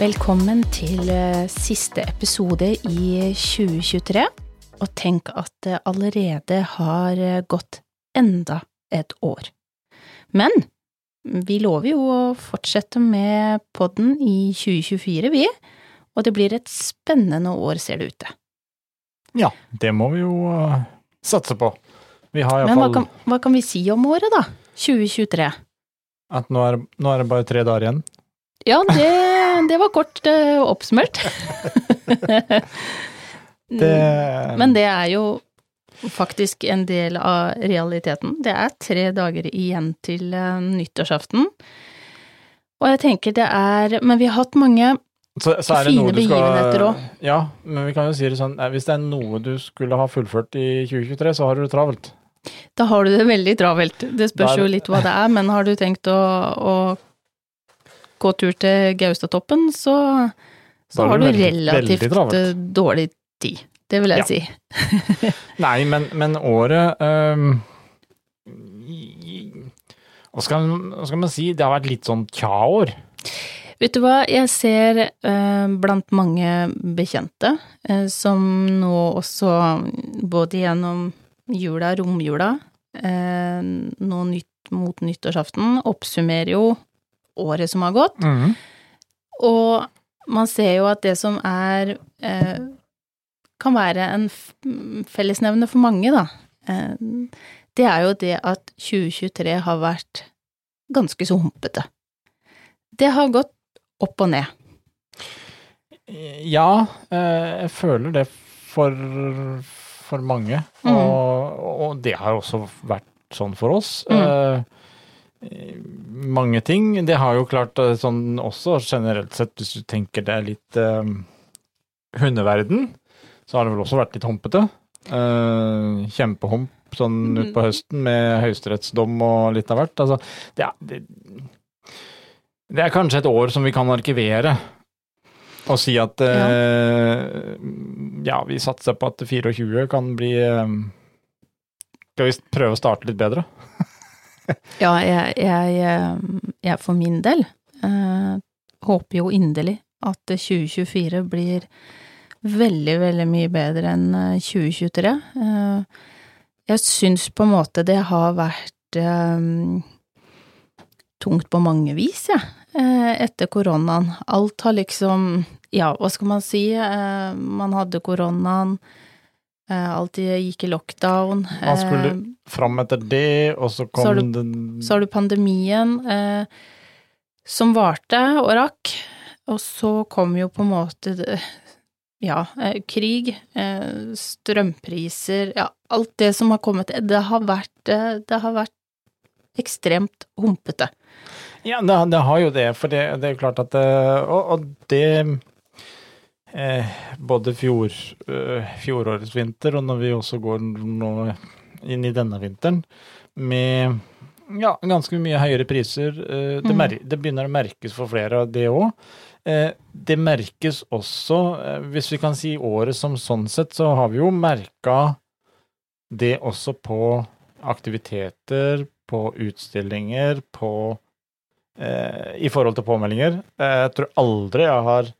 Velkommen til eh, siste episode i 2023. Og tenk at det allerede har eh, gått enda et år. Men vi lover jo å fortsette med podden i 2024, vi. Og det blir et spennende år, ser det ut til. Ja, det må vi jo satse på. Vi har Men hva kan, hva kan vi si om året, da? 2023. at nå er, nå er det bare tre dager igjen. Ja, det, det var kort uh, oppsummert. Det, Men det er jo faktisk en del av realiteten. Det er tre dager igjen til uh, nyttårsaften. Og jeg tenker det er Men vi har hatt mange så, så er det fine noe du begivenheter også. Ja, men vi kan jo si det sånn, eh, hvis det er noe du skulle ha fullført i 2023, så har du det travelt. Da har du det veldig travelt. Det spørs Der. jo litt hva det er, men har du tenkt å, å gå tur til Gaustatoppen, så, så har du relativt eh, dårlig tid. Det vil jeg Ja. si. Nei, men, men året um, hva, skal, hva skal man si? Det har vært litt sånn tja-år. Vet du hva, jeg ser eh, blant mange bekjente eh, som nå også, både gjennom jula, romjula, eh, nå nytt mot nyttårsaften, oppsummerer jo året som har gått. Mm. Og man ser jo at det som er eh, kan være en fellesnevne for mange, da, eh, det er jo det at 2023 har vært ganske så humpete. Det har gått opp og ned. Ja, eh, jeg føler det for, for mange. Mm. Og, og det har også vært sånn for oss. Mhm. Mange ting. Det har jo klart eh, sånn også generelt sett, hvis du tenker det er litt eh, hundeverden, så har det vel også vært litt humpete. Eh, kjempehump sånn utpå høsten med høyesterettsdom og litt av hvert. Altså, det, er, det, det er kanskje et år som vi kan arkivere og si at eh, ja, vi satser på at 24 kan bli Skal vi prøve å starte litt bedre? Ja, jeg, jeg, eh, jeg for min del eh, håper jo inderlig at 2024 blir veldig, veldig mye bedre enn eh, 2023. Eh, jeg syns på en måte det har vært eh, tungt på mange vis, jeg, eh, etter koronaen. Alt har liksom Ja, hva skal man si? Eh, man hadde koronaen, eh, alt gikk i lockdown. Man skulle eh, fram etter det, og så kom Så du, den så har du pandemien eh, som varte og rakk, og så kom jo på en måte ja, eh, krig, eh, strømpriser, ja, alt det som har kommet. Det har vært, eh, det har vært ekstremt humpete. Ja, det, det har jo det, for det, det er jo klart at eh, Og, og det eh, Både fjor, eh, fjorårets vinter, og når vi også går nå inn i denne vinteren med ja, ganske mye høyere priser. eh, det, Mm. det begynner å merkes for flere av det òg. Eh, det merkes også, eh, hvis vi kan si året som sånn sett, så har vi jo merka det også på aktiviteter, på utstillinger, på eh, I forhold til påmeldinger. Eh, jeg tror aldri jeg har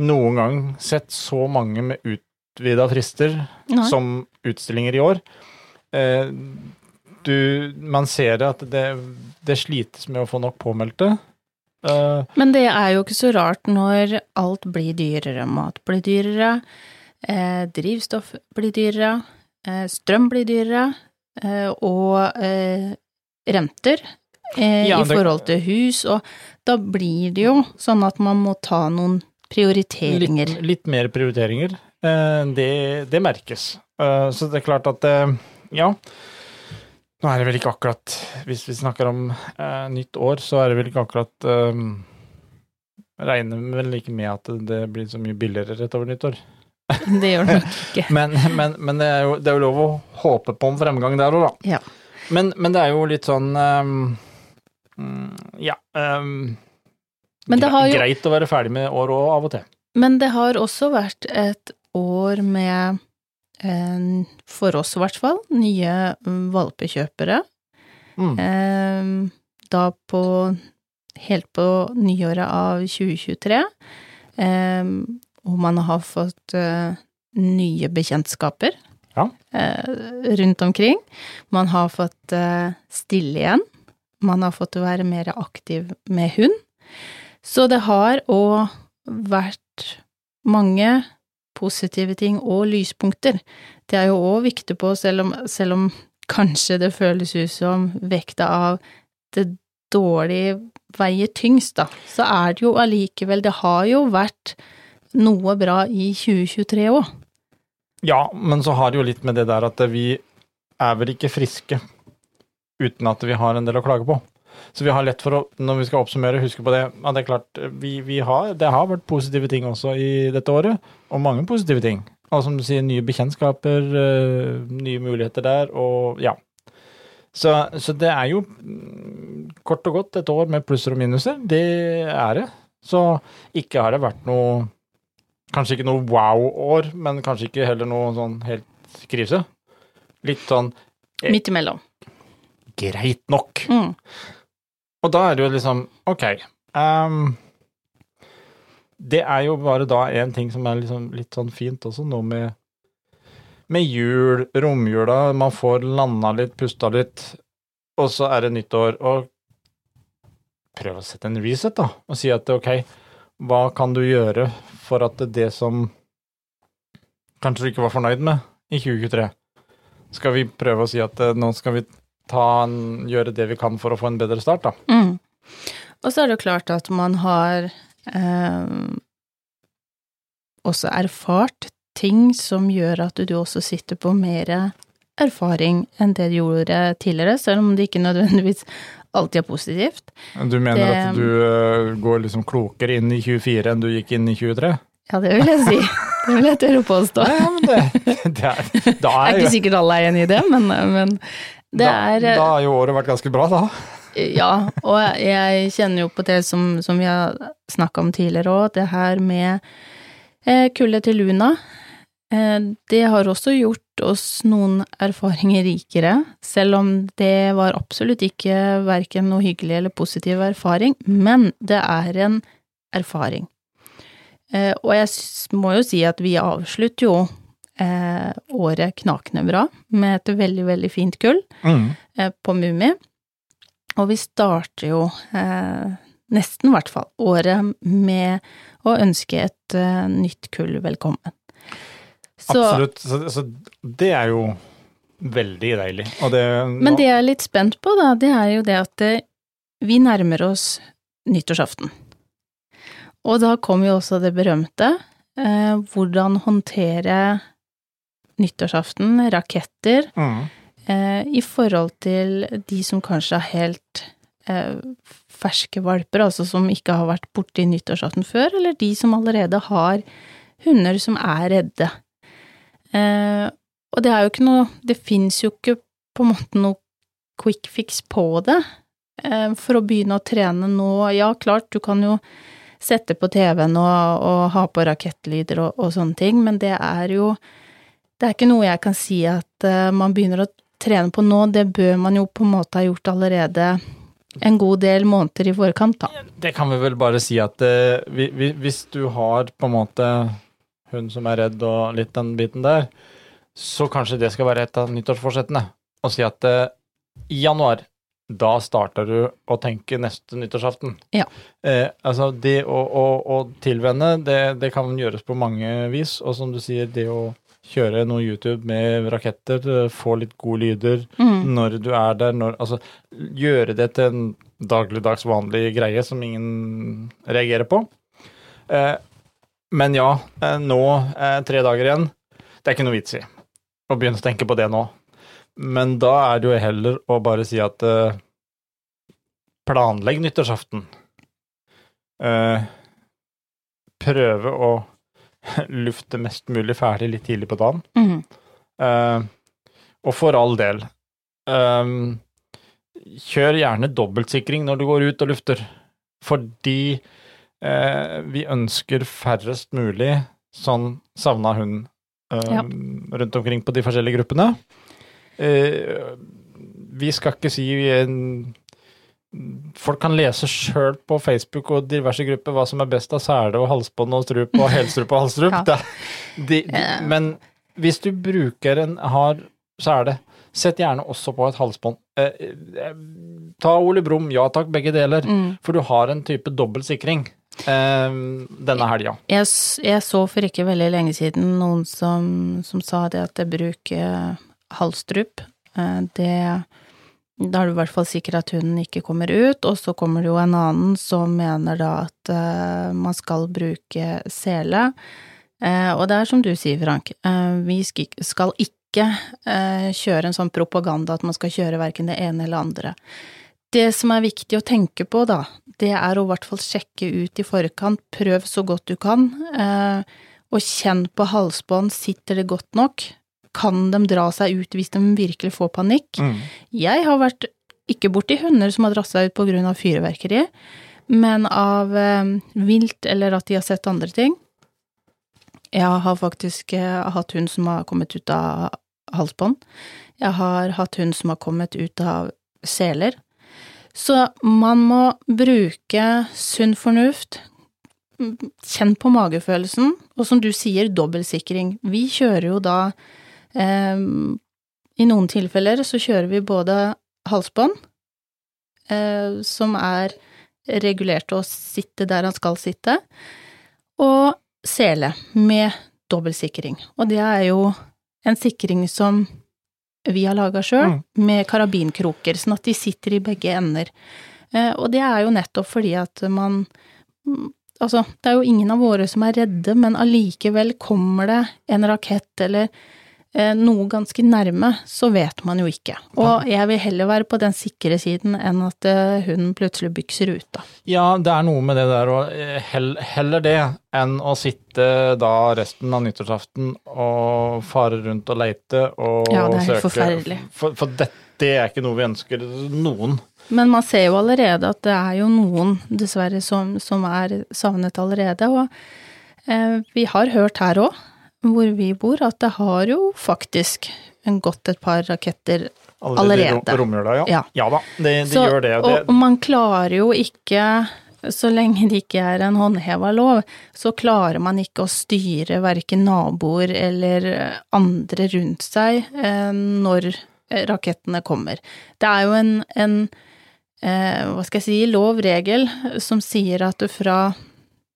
noen gang sett så mange med utvida frister Nei. som utstillinger i år. Eh, du, man ser at det, det slites med å få nok påmeldte. Eh, Men det er jo ikke så rart når alt blir dyrere. Mat blir dyrere, eh, drivstoff blir dyrere, strøm blir dyrere, og renter i forhold til hus, og da blir det jo sånn at man må ta noen prioriteringer. litt, litt mer prioriteringer. Eh, det, det merkes. Eh, så det er klart at eh, ja. Nå er det vel ikke akkurat Hvis vi snakker om nytt år, så er det vel ikke akkurat Regner vel ikke med at det blir så mye billigere rett over nyttår. Det gjør det nok ikke. Men, men, men det, er jo, det er jo lov å håpe på en fremgang der òg, da. Ja. Men, men det er jo litt sånn mm, Ja. ehm, Men det har jo- Greit å være ferdig med år òg, av og til. Men det har også vært et år med, eh, for oss i hvert fall, nye mm, valpekjøpere. Mm. Eh, da på helt på nyåret av 2023. Eh, og man har fått nye bekjentskaper Ja. eh, rundt omkring. Man har fått stille igjen. Man har fått være mer aktiv med hund. Så det har òg vært mange positive ting og lyspunkter. Det er jo òg viktig på, selv om, selv om kanskje det føles ut som vekta av det dårlige veier tyngst, da, så er det jo allikevel Det har jo vært noe bra i 2023 òg. Ja, men så har det jo litt med det der at vi er vel ikke friske uten at vi har en del å klage på. Så vi har lett for å, når vi skal oppsummere, huske på det. at det er klart, vi, vi har, det har vært positive ting også i dette året, og mange positive ting. Og som du sier, nye bekjentskaper, eh, nye muligheter der, og ja. Så, så det er jo kort og godt et år med plusser og minuser. Det er det. Så ikke har det vært noe Kanskje ikke noe wow-år, men kanskje ikke heller noe sånn helt krise. Litt sånn Midt imellom. greit nok. Mm. Og da er det jo liksom OK. Um, det er jo bare da en ting som er liksom litt sånn fint også, noe med med jul, romjula, man får landa litt, pusta litt, og så er det nyttår. Og prøv å sette en reset, da, og si at OK, hva kan du gjøre for at det som kanskje du ikke var fornøyd med i 2023, skal vi prøve å si at eh, nå skal vi en, gjøre det vi kan for å få en bedre start, da. Mm. Og så er det jo klart at man har eh, også erfart ting som gjør at du også sitter på mer erfaring enn det du gjorde tidligere, selv om det ikke nødvendigvis alltid er positivt. Du mener Det- at du eh, går liksom klokere inn i 24 enn du gikk inn i 23? Ja, det vil jeg si. Det vil jeg tørre å påstå. Ja, men det, det er er ikke sikkert alle er enig i det, men, men det da, er da har jo året vært ganske bra, da. Ja, og jeg kjenner jo på det som, som vi har snakka om tidligere òg, det her med eh, kullet til Luna. Eh, det har også gjort oss noen erfaringer rikere, selv om det var absolutt ikke verken noe hyggelig eller positiv erfaring, men det er en erfaring. Eh, og jeg må jo si at vi avslutter jo eh, året knakende bra, med et veldig, veldig fint kull Mm. eh, på Mummi. Og vi starter jo, eh, nesten i hvert fall, året med å ønske et eh, nytt kull velkommen. Så, Absolutt. Så, så det er jo veldig deilig. Og det, Men det jeg er litt spent på, da, det er jo det at det, vi nærmer oss nyttårsaften. Og da kommer jo også det berømte. Eh, hvordan håndtere nyttårsaften, raketter, mm. eh, i forhold til de som kanskje er helt eh, ferske valper, altså som ikke har vært borti nyttårsaften før, eller de som allerede har hunder som er redde. Eh, og det er jo ikke noe Det fins jo ikke på en måte noe quick fix på det. Eh, for å begynne å trene nå, ja, klart, du kan jo sette på TV-en og, og ha på rakettlyder og, og sånne ting, men det er jo det er ikke noe jeg kan si at eh, man begynner å trene på nå, det bør man jo på en måte ha gjort allerede en god del måneder i forkant, da. Det kan vi vel bare si at eh, vi, vi, hvis du har på en måte hun som er redd og litt den biten der, så kanskje det skal være et av nyttårsforsettene. Å si at eh, i januar, da starter du å tenke neste nyttårsaften. Ja. Eh, altså det å, å, å tilvenne, det, det kan gjøres på mange vis, og som du sier, det å kjøre noe YouTube med raketter, eh, få litt gode lyder, Mm. når du er der, når, altså gjøre det til en dagligdags vanlig greie som ingen reagerer på. Eh, men ja, eh, nå eh, tre dager igjen. Det er ikke noe vits i å begynne å tenke på det nå. Men da er det jo heller å bare si at eh, planlegg nyttårsaften. Eh, prøve å lufte mest mulig ferdig litt tidlig på dagen. Mm. Uh, og for all del, um, kjør gjerne dobbeltsikring når du går ut og lufter, fordi uh, vi ønsker færrest mulig sånn savna hund eh, Ja. rundt omkring på de forskjellige gruppene. Vi skal ikke si en folk kan lese sjøl på Facebook og diverse grupper hva som er best av sele og halsbånd og strup og helstrup og halsstrup. Ja. De, de, men hvis du bruker en har sele, sett gjerne også på et halsbånd. Eh, eh, ta Ole Brumm, ja takk, begge deler. Mm. For du har en type dobbel sikring eh, denne helga. Jeg, jeg så for ikke veldig lenge siden noen som, som sa det at det bruker halsstrup. Eh, Det Da er du i hvert fall sikker at hunden ikke kommer ut, og så kommer det jo en annen som mener da at uh, man skal bruke sele. Uh, og det er som du sier, Frank, uh, vi skal ikke kjøre en sånn propaganda at man skal kjøre verken det ene eller andre. Det som er viktig å tenke på, da, det er å i hvert fall sjekke ut i forkant, prøv så godt du kan, og kjenn på halsbånd, sitter det godt nok? Kan de dra seg ut hvis de virkelig får panikk? Mm. Jeg har vært ikke borti hunder som har dratt seg ut av fyrverkeri, men av eh, vilt eller at de har sett andre ting. Jeg har faktisk eh, hatt hund som har kommet ut av halsbånd. Jeg har hatt hund som har kommet ut av seler. Så man må bruke sunn fornuft, kjenn på magefølelsen, og som du sier, dobbeltsikring. Vi kjører jo da I noen tilfeller så kjører vi både halsbånd, eh, som er regulert til å sitte der han skal sitte, og sele med dobbeltsikring. Og det er jo en sikring som vi har laga sjøl, Mm. med karabinkroker, sånn at de sitter i begge ender. Eh, Og det er jo nettopp fordi at man mm, Altså, det er jo ingen av våre som er redde, men allikevel kommer det en rakett eller noe ganske nærme, så vet man jo ikke. Og jeg vil heller være på den sikre siden enn at eh, hunden plutselig bykser ut, da. Ja, det er noe med det der å eh, Heller det enn å sitte da resten av nyttårsaften og fare rundt og leite og Ja, det er helt søke. forferdelig. For, for dette er ikke noe vi ønsker noen. Men man ser jo allerede at det er jo noen, dessverre, som, som er savnet allerede. Og eh, vi har hørt her òg, hvor vi bor, at det har jo faktisk gått et par raketter Allerede. i rom- romjula, ja. Ja. da, det, de Så- gjør det. og det og man klarer jo ikke, så lenge det ikke er en håndheva lov, så klarer man ikke å styre verken naboer eller andre rundt seg eh, når eh, rakettene kommer. Det er jo en, en eh, hva skal jeg si, lov-regel som sier at du fra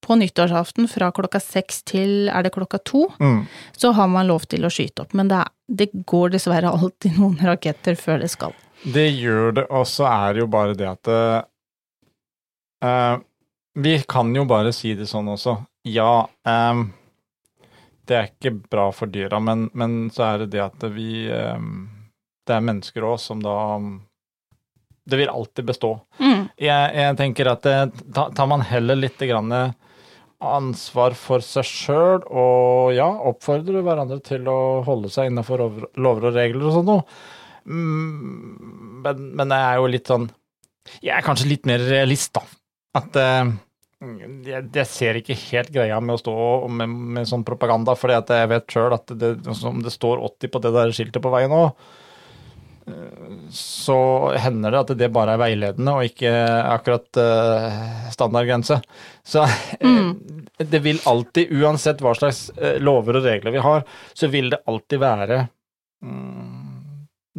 på nyttårsaften fra klokka seks til er det klokka to, mm. så har man lov til å skyte opp. Men det, er, det går dessverre alltid noen raketter før det skal. Det gjør det, og så er det jo bare det at uh, Vi kan jo bare si det sånn også. Ja, um, det er ikke bra for dyra, men, men så er det det at vi um, Det er mennesker òg som da Det vil alltid bestå. Mm. Jeg, jeg tenker at det, ta- tar man heller litt grann ansvar for seg sjøl, og ja, oppfordrer hverandre til å holde seg innafor lover og regler og sånn noe. Mm, Men, men jeg er jo litt sånn Jeg er kanskje litt mer realist, da. At uh, jeg, jeg ser ikke helt greia med å stå med, med sånn propaganda, fordi jeg vet sjøl at det, som det står 80 på det der skiltet på veien nå, så hender det at det bare er veiledende og ikke akkurat uh, standardgrense. Så mm. det vil alltid, uansett hva slags eh, lover og regler vi har, så vil det alltid være mm,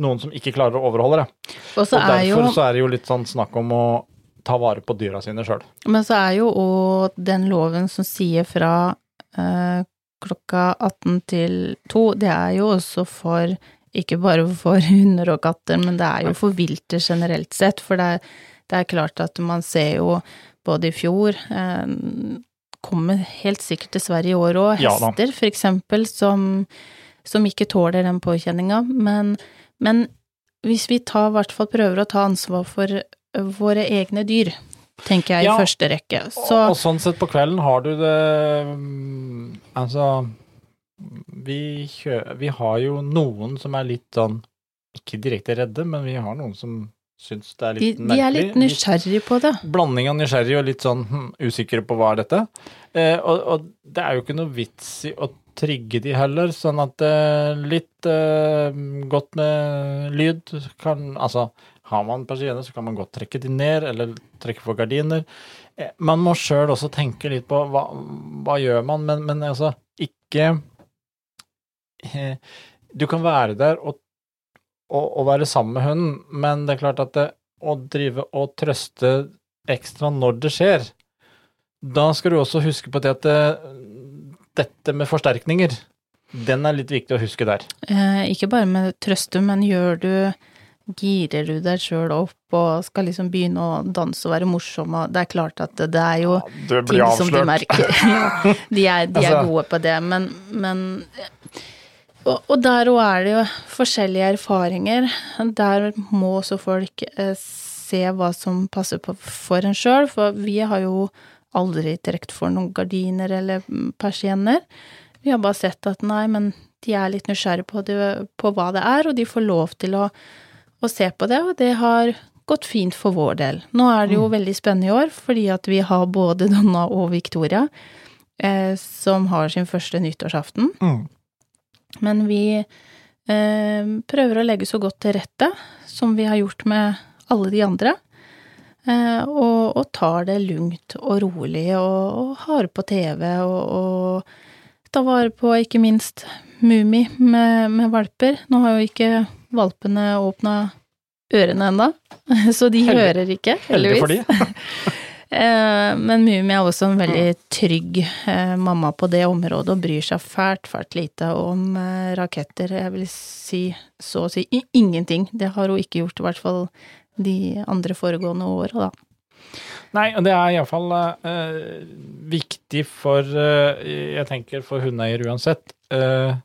noen som ikke klarer å overholde det. Og så og er jo, derfor så er det jo litt sånn snakk om å ta vare på dyra sine sjøl. men så er jo òg den loven som sier fra eh, klokka 18 til 2, det er jo også for ikke bare for hunder og katter, men det er jo for viltet generelt sett. For det er, det er klart at man ser jo både i fjor eh, Kommer helt sikkert til Sverige i år òg, Ja hester for eksempel, som, som ikke tåler den påkjenninga. Men, men hvis vi tar, i hvert fall prøver å ta ansvar for våre egne dyr, tenker jeg i Ja. første rekke, så Og, og sånn sett på kvelden har du det mm, Altså vi, vi har jo noen som er litt sånn Ikke direkte redde, men vi har noen som syns det er litt litt de merkelig. er litt nysgjerrige på det. blanding av nysgjerrig og litt sånn hm, usikre på hva er dette. Eh, og, og det er jo ikke noe vits i å trigge de heller, sånn at eh, litt eh, godt med lyd kan Altså, Har man persienner, så kan man godt trekke de ned, eller trekke for gardiner. Eh, Man må sjøl også tenke litt på hva, hva gjør man, men, men altså ikke Du kan være der og, og, og være sammen med hunden, men det er klart at det, å drive og trøste ekstra når det skjer, da skal du også huske på det at det, dette med forsterkninger, den er litt viktig å huske der. Eh, ikke bare med trøste, men gjør du Girer du deg sjøl opp og skal liksom begynne å danse og være morsom og Det er klart at det, det er jo det ting som de merker. ja, de er, de er Altså- gode på det, men, men og, der òg er det jo forskjellige erfaringer. Der må også folk eh, se hva som passer på for en sjøl, for vi har jo aldri trukket for noen gardiner eller mm, persienner. Vi har bare sett at nei, men de er litt nysgjerrige på, det, på hva det er, og de får lov til å, å se på det, og det har gått fint for vår del. Nå er det jo veldig spennende i år, fordi at vi har både Donna og Victoria, eh, som har sin første nyttårsaften. Men vi eh, prøver å legge så godt til rette som vi har gjort med alle de andre. Eh, og, og tar det lugnt og rolig og, og har på TV og, og tar vare på ikke minst Mummi med, med valper. Nå har jo ikke valpene åpna ørene ennå, så de Heldig- hører ikke, Heldig for de. Eh, Men Mumi er også en veldig trygg eh, mamma på det området, og bryr seg fælt, fælt lite om eh, raketter. Jeg vil si så å si ingenting. Det har hun ikke gjort, i hvert fall de andre foregående åra, da. Nei, og det er iallfall uh, viktig for uh, Jeg tenker for hundeeier uansett. Uh,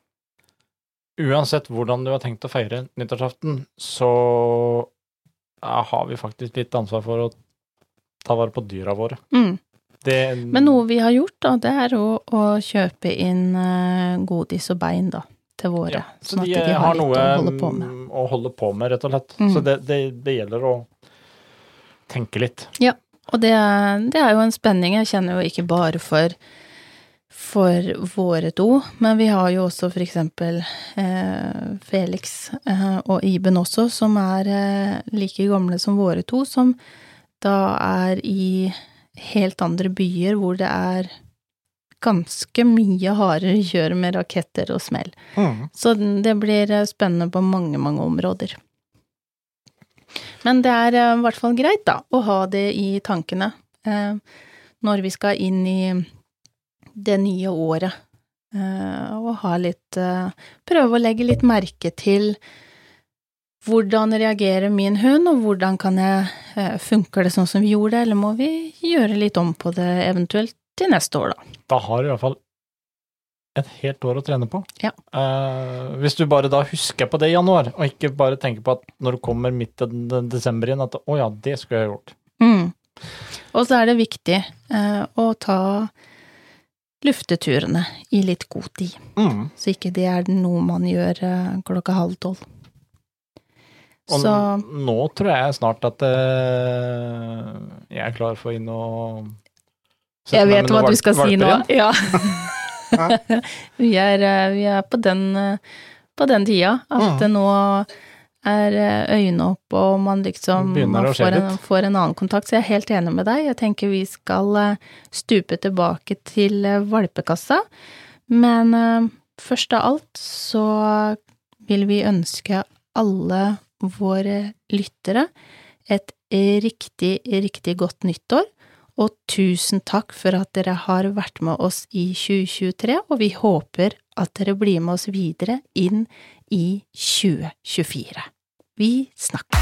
uansett hvordan du har tenkt å feire nyttårsaften, så har vi faktisk litt ansvar for å ta vare på dyra våre. Mm. Det, Men noe vi har gjort, da, det er å, å kjøpe inn eh, godis og bein, da, til våre. ja, så sånn at de, de eh, har har noe å holde på med. mm, å holde på med, rett og slett. Mm. Så det, det, det gjelder å tenke litt. Ja, Og det, det er jo en spenning. Jeg kjenner jo ikke bare for, for våre to, men vi har jo også for eksempel eh, Felix eh, og Iben også, som er eh, like gamle som våre to, som da er i helt andre byer hvor det er ganske mye hardere kjør med raketter og smell. Så det blir eh, spennende på mange, mange områder. Men det er eh, i hvert fall greit, da, å ha det i tankene eh, når vi skal inn i det nye året. Eh, og ha litt Prøve å legge litt merke til hvordan reagerer min hund, og hvordan kan jeg eh, Funker det sånn som vi gjorde, eller må vi gjøre litt om på det eventuelt til neste år, da? Da har du iallfall et helt år å trene på. Ja. Eh, hvis du bare da husker på det i januar, og ikke bare tenker på at når du kommer midt i desember igjen, at å ja, det skulle jeg gjort. Mm. Og så er det viktig eh, å ta lufteturene i litt god tid, så ikke det er noe man gjør eh, klokka halv tolv. Og Så nå tror jeg snart at uh, jeg er klar for å inn og sette jeg vet hva du skal si nå. Ja. vi, er, eh, vi er på den, på den tida at Mm. det nå er eh, øynene opp, og man liksom man får, en, får en annen kontakt. Så jeg er helt enig med deg. Jeg tenker vi skal stupe tilbake til valpekassa. Men først av alt så vil vi ønske alle våre lyttere et riktig, riktig godt nyttår. Og tusen takk for at dere har vært med oss i 2023, og vi håper at dere blir med oss videre inn i 2024. Vi snakkes!